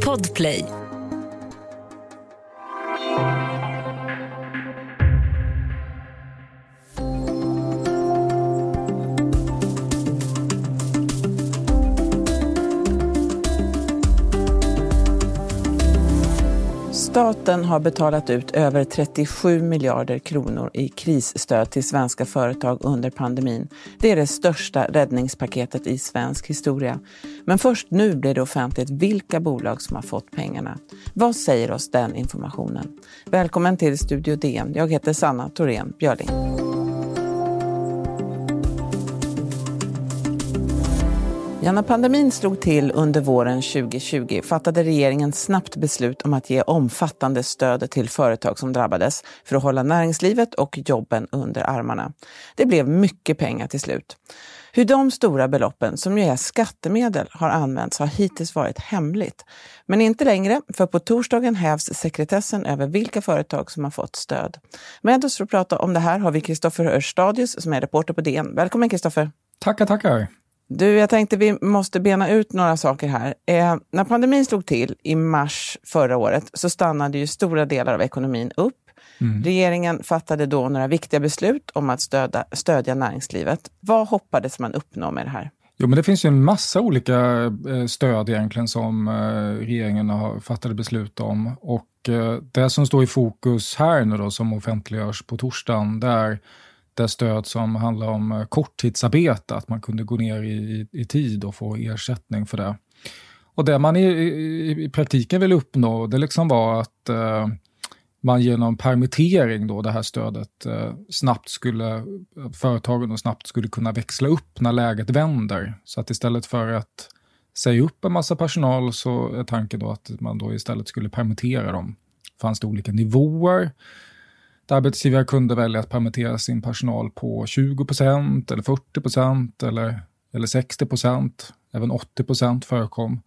Podplay. Staten har betalat ut över 37 miljarder kronor i krisstöd till svenska företag under pandemin. Det är det största räddningspaketet i svensk historia. Men först nu blir det offentligt vilka bolag som har fått pengarna. Vad säger oss den informationen? Välkommen till Studio DN. Jag heter Sanna Thorén Björling. Ja, när pandemin slog till under våren 2020 fattade regeringen snabbt beslut om att ge omfattande stöd till företag som drabbades för att hålla näringslivet och jobben under armarna. Det blev mycket pengar till slut. Hur de stora beloppen, som ju är skattemedel, har använts har hittills varit hemligt. Men inte längre, för på torsdagen hävs sekretessen över vilka företag som har fått stöd. Med oss för att prata om det här har vi Kristoffer Örstadius som är reporter på DN. Välkommen Kristoffer! Tackar, tackar! Du, jag tänkte vi måste bena ut några saker här. Eh, när pandemin slog till i mars förra året så stannade ju stora delar av ekonomin upp. Mm. Regeringen fattade då några viktiga beslut om att stödja, stödja näringslivet. Vad hoppades man uppnå med det här? Jo, men det finns ju en massa olika eh, stöd egentligen som eh, regeringen har fattade beslut om. Och eh, det som står i fokus här nu då, som offentliggörs på torsdagen, det är det stöd som handlar om eh, korttidsarbete, att man kunde gå ner i, i tid och få ersättning för det. Och det man i, i, i praktiken vill uppnå, det liksom var att eh, man genom permittering, då, det här stödet, eh, snabbt skulle, företagen då snabbt skulle kunna växla upp när läget vänder. Så att istället för att säga upp en massa personal så är tanken då att man då istället skulle permittera dem. fanns det olika nivåer där arbetsgivare kunde välja att permittera sin personal på 20 eller 40 eller, eller 60% Även 80% förekom.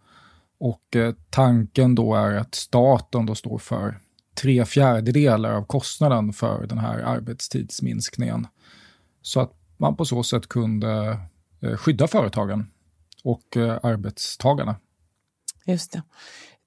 Och eh, tanken då är att staten då står för tre fjärdedelar av kostnaden för den här arbetstidsminskningen. Så att man på så sätt kunde eh, skydda företagen och eh, arbetstagarna. Just det.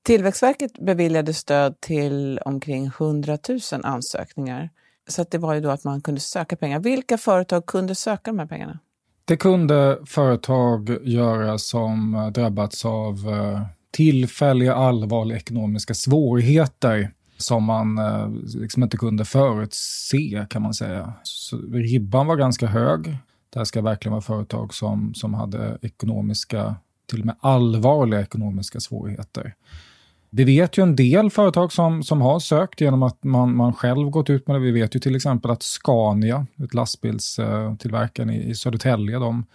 Tillväxtverket beviljade stöd till omkring 100 000 ansökningar. Så det var ju då att man kunde söka pengar. Vilka företag kunde söka de här pengarna? Det kunde företag göra som eh, drabbats av eh, tillfälliga allvarliga ekonomiska svårigheter som man eh, liksom inte kunde förutse kan man säga. Så ribban var ganska hög. Det här ska verkligen vara företag som, som hade ekonomiska, till och med allvarliga ekonomiska svårigheter. Vi vet ju en del företag som, som har sökt genom att man, man själv gått ut med det. Vi vet ju till exempel att Scania, ett lastbilstillverkaren i, i Södertälje, de,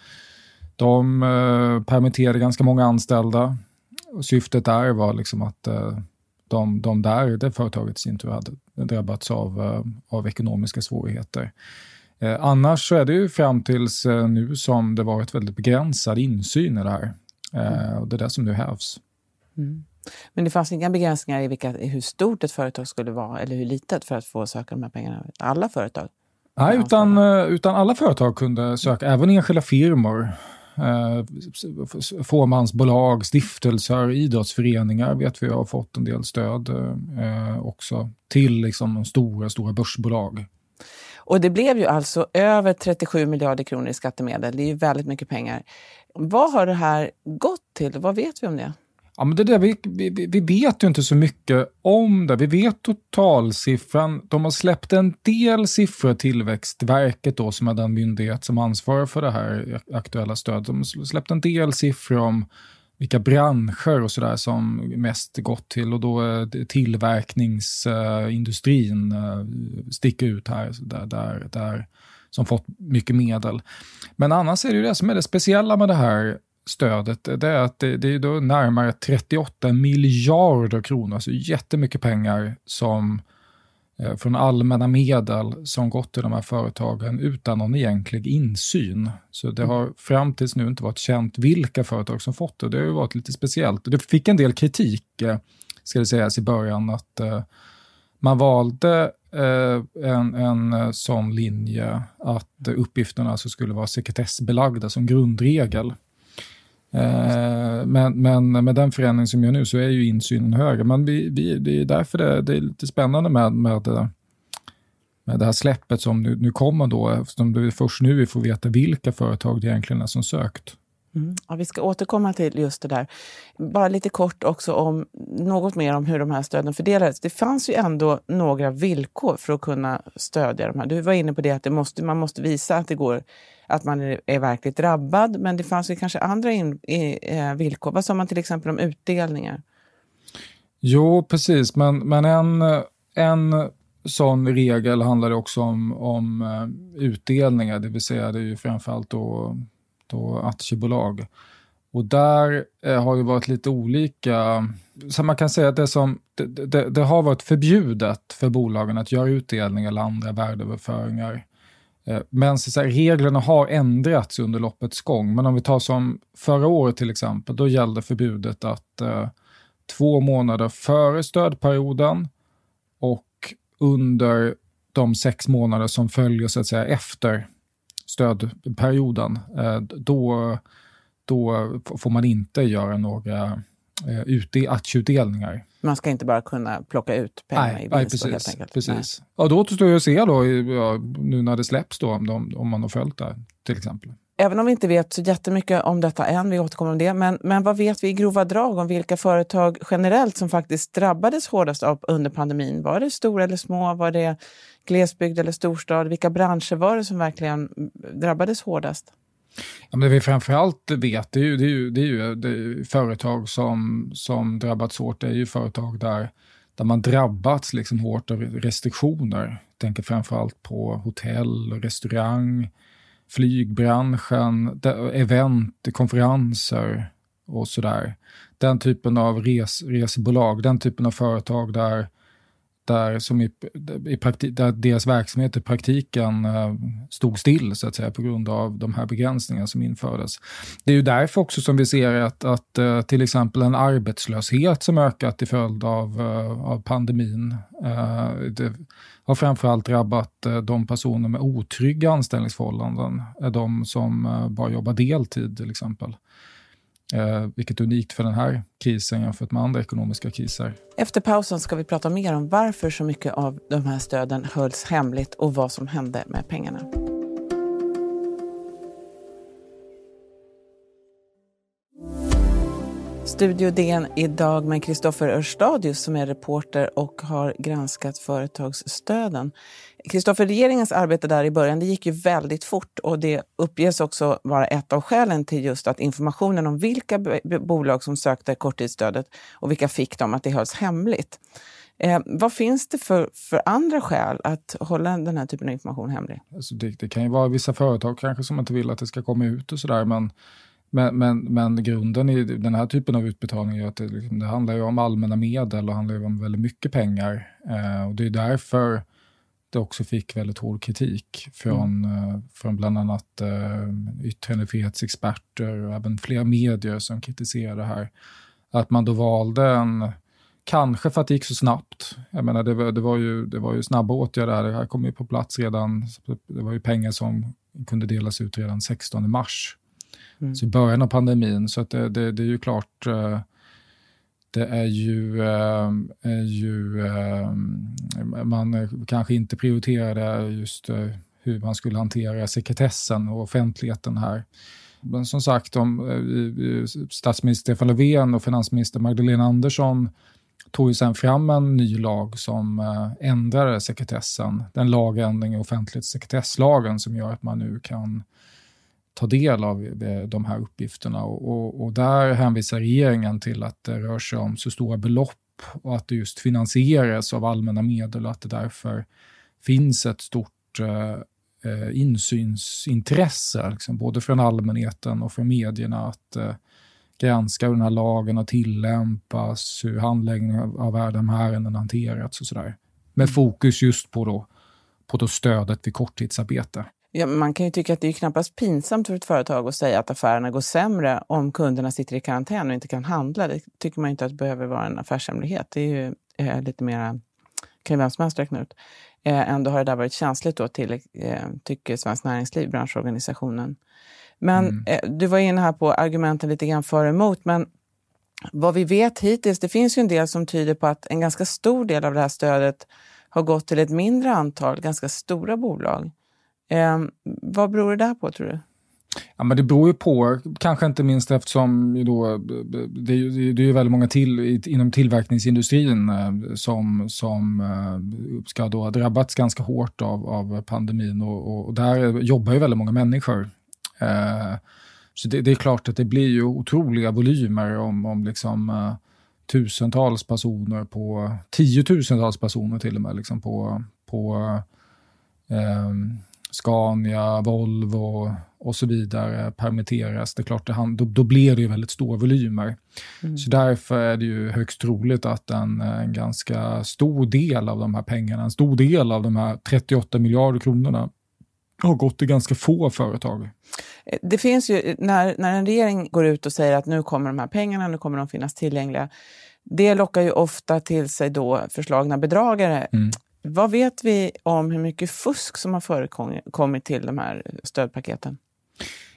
de eh, permitterade ganska många anställda. Syftet där var liksom att eh, de, de där, det företaget i sin tur hade drabbats av, eh, av ekonomiska svårigheter. Eh, annars så är det ju fram tills nu som det varit väldigt begränsad insyn i det här. Eh, och det är det som nu hävs. Mm. Men det fanns inga begränsningar i, vilka, i hur stort ett företag skulle vara eller hur litet för att få söka de här pengarna? Alla företag? Nej, utan, eh, utan alla företag kunde söka, även enskilda firmor. Eh, fåmansbolag, stiftelser, idrottsföreningar vet vi har fått en del stöd eh, också till liksom de stora, stora börsbolag. Och det blev ju alltså över 37 miljarder kronor i skattemedel. Det är ju väldigt mycket pengar. Vad har det här gått till? Vad vet vi om det? Ja, men det där, vi, vi, vi vet ju inte så mycket om det. Vi vet totalsiffran. De har släppt en del siffror, Tillväxtverket då, som är den myndighet som ansvarar för det här aktuella stödet. De har släppt en del siffror om vilka branscher och sådär som mest gått till och då eh, tillverkningsindustrin eh, sticker ut här, där, där, där, som fått mycket medel. Men annars är det ju det som är det speciella med det här stödet, det är att det, det är då närmare 38 miljarder kronor, alltså jättemycket pengar som eh, från allmänna medel som gått till de här företagen utan någon egentlig insyn. Så det har fram tills nu inte varit känt vilka företag som fått det. Det har ju varit lite speciellt. Det fick en del kritik, eh, ska det sägas i början, att eh, man valde eh, en, en eh, sån linje att uppgifterna alltså skulle vara sekretessbelagda som grundregel. Eh, men, men med den förändring som gör nu så är ju insynen högre. Men vi, vi, det är därför det, det, är lite spännande med, med, med det här släppet som nu, nu kommer då, eftersom det är först nu vi får veta vilka företag det egentligen är som sökt. Mm. Ja, vi ska återkomma till just det där. Bara lite kort också om något mer om hur de här stöden fördelades. Det fanns ju ändå några villkor för att kunna stödja de här. Du var inne på det att det måste, man måste visa att det går att man är, är verkligt drabbad, men det fanns ju kanske andra in, eh, villkor. Vad sa man till exempel om utdelningar? Jo, precis, men, men en, en sån regel handlar också om, om eh, utdelningar, det vill säga det är ju framförallt då och aktiebolag. Och där eh, har det varit lite olika, så man kan säga att det, som, det, det, det, har varit förbjudet för bolagen att göra utdelning eller andra värdeöverföringar. Eh, men så här, reglerna har ändrats under loppets gång. Men om vi tar som förra året till exempel, då gällde förbudet att eh, två månader före stödperioden och under de sex månader som följer så att säga efter stödperioden, eh, då, då får man inte göra några eh, aktieutdelningar. Man ska inte bara kunna plocka ut pengar nej, i vinst nej, precis? Precis. Nej. Ja, då återstår ju att se då, nu när det släpps då, om, de, om man har följt det till exempel. Även om vi inte vet så jättemycket om detta än, vi återkommer om det, men, men vad vet vi i grova drag om vilka företag generellt som faktiskt drabbades hårdast av under pandemin? Var det stora eller små? Var det glesbygd eller storstad? Vilka branscher var det som verkligen drabbades hårdast? Ja, men det vi framförallt vet det är ju, det är ju, det är ju det är företag som, som drabbats hårt. Det är ju företag där, där man drabbats liksom hårt av restriktioner. Jag tänker framförallt på hotell, restaurang, flygbranschen, event, konferenser och sådär. Den typen av res, resebolag, den typen av företag där där, som i, i prakti, där deras verksamhet i praktiken eh, stod still så att säga, på grund av de här begränsningarna som infördes. Det är ju därför också som vi ser att, att eh, till exempel en arbetslöshet som ökat till följd av, eh, av pandemin eh, det har framförallt drabbat eh, de personer med otrygga anställningsförhållanden, eh, de som eh, bara jobbar deltid till exempel. Eh, vilket är unikt för den här krisen jämfört med andra ekonomiska kriser. Efter pausen ska vi prata mer om varför så mycket av de här stöden hölls hemligt och vad som hände med pengarna. Studio DN idag med Kristoffer Örstadius som är reporter och har granskat företagsstöden. Kristoffer, regeringens arbete där i början det gick ju väldigt fort och det uppges också vara ett av skälen till just att informationen om vilka bolag som sökte korttidsstödet och vilka fick dem, att det hölls hemligt. Eh, vad finns det för, för andra skäl att hålla den här typen av information hemlig? Alltså det, det kan ju vara vissa företag kanske som inte vill att det ska komma ut och sådär, men men, men, men grunden i den här typen av utbetalningar är att det, liksom, det handlar ju om allmänna medel och handlar om väldigt mycket pengar. Eh, och det är därför det också fick väldigt hård kritik från, mm. eh, från bland annat eh, yttrandefrihetsexperter och även flera medier som kritiserade det här. Att man då valde en, kanske för att det gick så snabbt. Jag menar, det, var, det var, ju, det var ju snabba åtgärder, det här kom ju på plats redan, det var ju pengar som kunde delas ut redan 16 mars. Mm. Så i början av pandemin, så att det, det, det är ju klart eh, det är ju, eh, är ju eh, man kanske inte prioriterade just hur man skulle hantera sekretessen och offentligheten här. Men som sagt, om statsminister Stefan Löfven och finansminister Magdalena Andersson tog ju sen fram en ny lag som ändrade sekretessen. Den lagändring i offentlighetssekretesslagen som gör att man nu kan ta del av eh, de här uppgifterna. Och, och, och, där hänvisar regeringen till att det rör sig om så stora belopp och att det just finansieras av allmänna medel och att det därför finns ett stort eh, eh insynsintresse, liksom, både från allmänheten och från medierna, att eh, granska hur den här lagen har tillämpats, hur handläggningen av de här ärenden hanterats och sådär. Med mm. fokus just på, då, på då stödet vid korttidsarbete. Ja, man kan ju tycka att det är knappast pinsamt för ett företag att säga att affärerna går sämre om kunderna sitter i karantän och inte kan handla. Det tycker man inte att det behöver vara en affärshemlighet. Det är ju eh, lite mera, kan vem som helst räkna ut. Eh, ändå har det där varit känsligt då till, eh, tycker Svenskt Näringsliv, branschorganisationen. Men mm. eh, du var inne här på argumenten lite grann för och emot, men vad vi vet hittills, det finns ju en del som tyder på att en ganska stor del av det här stödet har gått till ett mindre antal ganska stora bolag. Eh, vad beror det där på tror du? Ja, men det beror ju på, kanske inte minst eftersom då, det, är, det är väldigt många till, inom tillverkningsindustrin eh, som, som eh, ska då ha drabbats ganska hårt av, av pandemin och, och där jobbar ju väldigt många människor. Eh, så det, det, är klart att det blir ju otroliga volymer om, om liksom, tusentals personer på, tiotusentals personer till och med, liksom på, på Scania, Volvo och så vidare permitteras, det är klart, det, då, då blir det ju väldigt stora volymer. Mm. Så därför är det ju högst troligt att en, en ganska stor del av de här pengarna, en stor del av de här 38 miljarder kronorna har gått till ganska få företag. Det finns ju, när, när en regering går ut och säger att nu kommer de här pengarna, nu kommer de finnas tillgängliga. Det lockar ju ofta till sig då förslagna bedragare. Mm. Vad vet vi om hur mycket fusk som har förekommit till de här stödpaketen?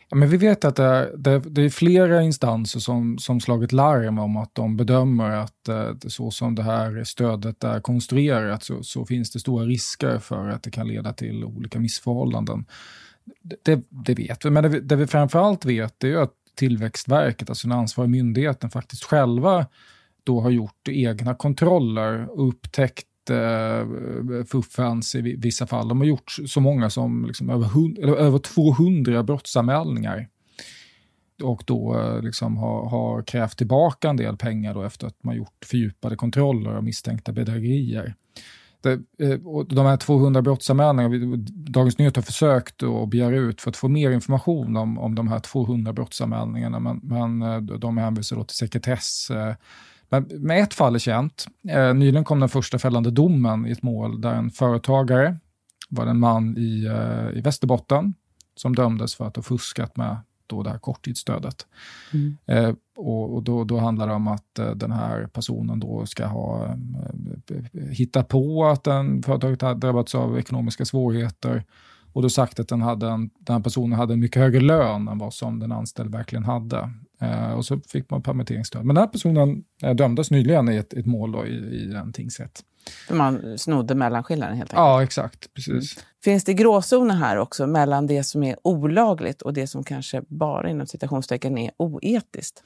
Ja, men vi vet att det, det, det, är flera instanser som, som slagit larm om att de bedömer att eh, så som det här stödet är konstruerat så, så, finns det stora risker för att det kan leda till olika missförhållanden. Det, det vet vi, men det, det vi framförallt vet är att Tillväxtverket, alltså den ansvariga myndigheten, faktiskt själva då har gjort egna kontroller och upptäckt jättefuffens eh, fuffens i vissa fall. De har gjort så många som liksom över, eller över 200 brottsanmälningar och då eh, liksom har, har krävt tillbaka en del pengar då efter att man gjort fördjupade kontroller av misstänkta bedrägerier. Det, eh, och de här 200 brottsanmälningarna, Dagens Nyheter har försökt att begära ut för att få mer information om, om de här 200 brottsanmälningarna, men, men de hänvisar då till sekretess men, men ett fall är känt. Eh, nyligen kom den första fällande domen i ett mål där en företagare, var en man i, eh, i Västerbotten, som dömdes för att ha fuskat med då det här korttidsstödet. Mm. Eh, och, och då, då, handlar det om att eh, den här personen då ska ha eh, hittat på att den företaget hade drabbats av ekonomiska svårigheter och då sagt att den, hade en, den här personen hade en mycket högre lön än vad som den anställde verkligen hade. Eh, och så fick man permitteringsstöd. Men den här personen eh, dömdes nyligen i ett, ett mål då, i, i en tingsrätt. För man snodde mellanskillnaden helt enkelt? Ja, exakt. Precis. Mm. Finns det gråzoner här också mellan det som är olagligt och det som kanske bara inom citationstecken är oetiskt?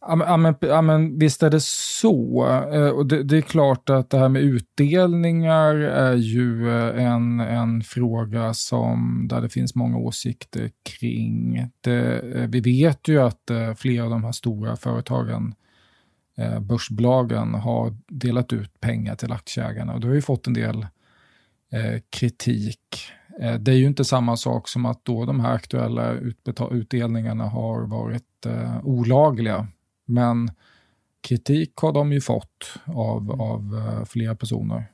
Ja, men, ja, men, visst är det så. Eh, och det, det, är klart att det här med utdelningar är ju eh, en, en fråga som, där det finns många åsikter kring. Det, eh, vi vet ju att flera av de här stora företagen börsbolagen har delat ut pengar till aktieägarna och då har ju fått en del eh, kritik. Eh, det är ju inte samma sak som att då de här aktuella utdelningarna har varit eh, olagliga, men kritik har de ju fått av, av eh, flera personer.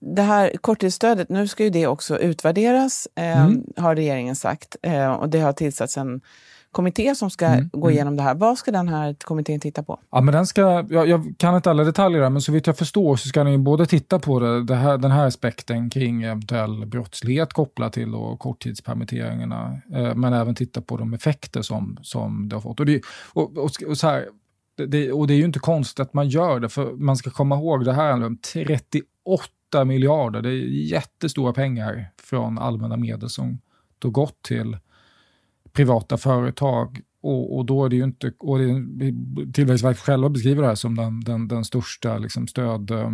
Det här korttidsstödet, nu ska ju det också utvärderas, eh, mm. har regeringen sagt. Eh, och det har tillsatts en kommitté som ska mm. gå mm. igenom det här. Vad ska den här kommittén titta på? Ja, men den ska, jag, jag kan inte alla detaljer, men så vitt jag förstår så ska den både titta på det, det här, den här aspekten kring eventuell brottslighet kopplat till och korttidspermitteringarna, eh, men även titta på de effekter som, som det har fått. Och det, och, och, och så här, det, och det är ju inte konstigt att man gör det, för man ska komma ihåg det här om 38 miljarder, det är jättestora pengar från allmänna medel som då gått till privata företag. Och, och, då är det ju inte, och det, Tillväxtverket själva beskriver det här som den, den, den största liksom stöd, eh,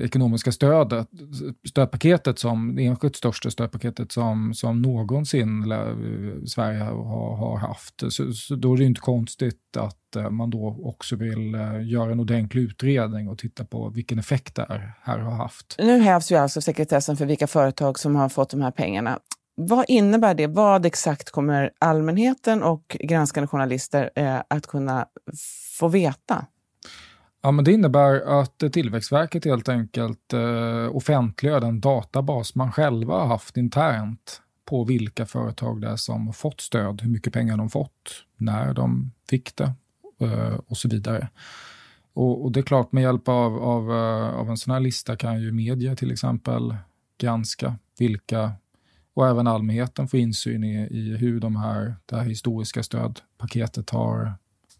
ekonomiska stödet, stödpaketet som, det enskilt största stödpaketet som, som någonsin eh, Sverige har, har haft. Så, så, då är det inte konstigt att eh, man då också vill eh, göra en ordentlig utredning och titta på vilken effekt det här har haft. Nu hävs ju alltså sekretessen för vilka företag som har fått de här pengarna. Vad innebär det? Vad exakt kommer allmänheten och granskande journalister eh, att kunna få veta? Ja, men det innebär att Tillväxtverket helt enkelt eh, offentliggör den databas man själva har haft internt på vilka företag det är som fått stöd, hur mycket pengar de fått, när de fick det eh, och så vidare. Och, och, det är klart, med hjälp av, av, eh, av en sån här lista kan ju media till exempel granska vilka och även allmänheten får insyn i, i hur de här, det här historiska stödpaketet har,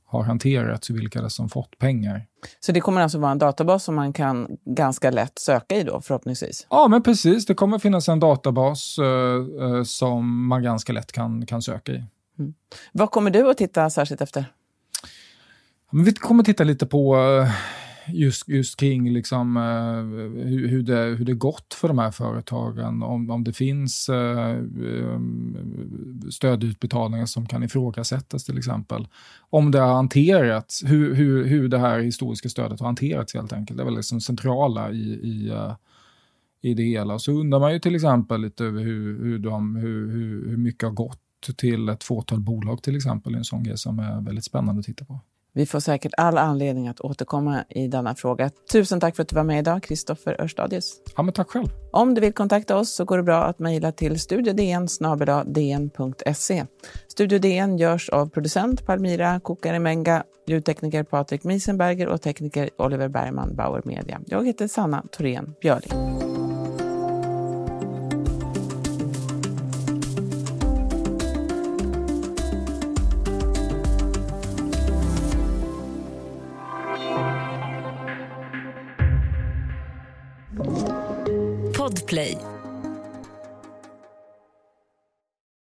har hanterats och vilka det som fått pengar. Så det kommer alltså vara en databas som man kan ganska lätt söka i då förhoppningsvis? Ja, men precis. Det kommer finnas en databas eh, eh som man ganska lätt kan, kan söka i. Mm. Vad kommer du att titta särskilt efter? Men vi kommer titta lite på eh, just, just kring liksom, eh, uh, hur, hur, det, hur det gått för de här företagen. Om, om det finns uh, stödutbetalningar som kan ifrågasättas till exempel. Om det har hanterats, hur, hur, hur det här historiska stödet har hanterats helt enkelt. Det är väl liksom centrala i, i, uh, i det hela. Så undrar man ju till exempel lite över hur, hur, de, hur, hur, hur mycket har gått till ett fåtal bolag till exempel. En sån grej som är väldigt spännande att titta på. Vi får säkert all anledning att återkomma i denna fråga. Tusen tack för att du var med idag, Kristoffer Örstadius. Ja, men tack själv. Om du vill kontakta oss så går det bra att mejla till studiodn dn.se. Studio DN görs av producent Palmira Kokarimenga, ljudtekniker Patrik Miesenberger och tekniker Oliver Bergman, Bauer Media. Jag heter Sanna Thorén Björling.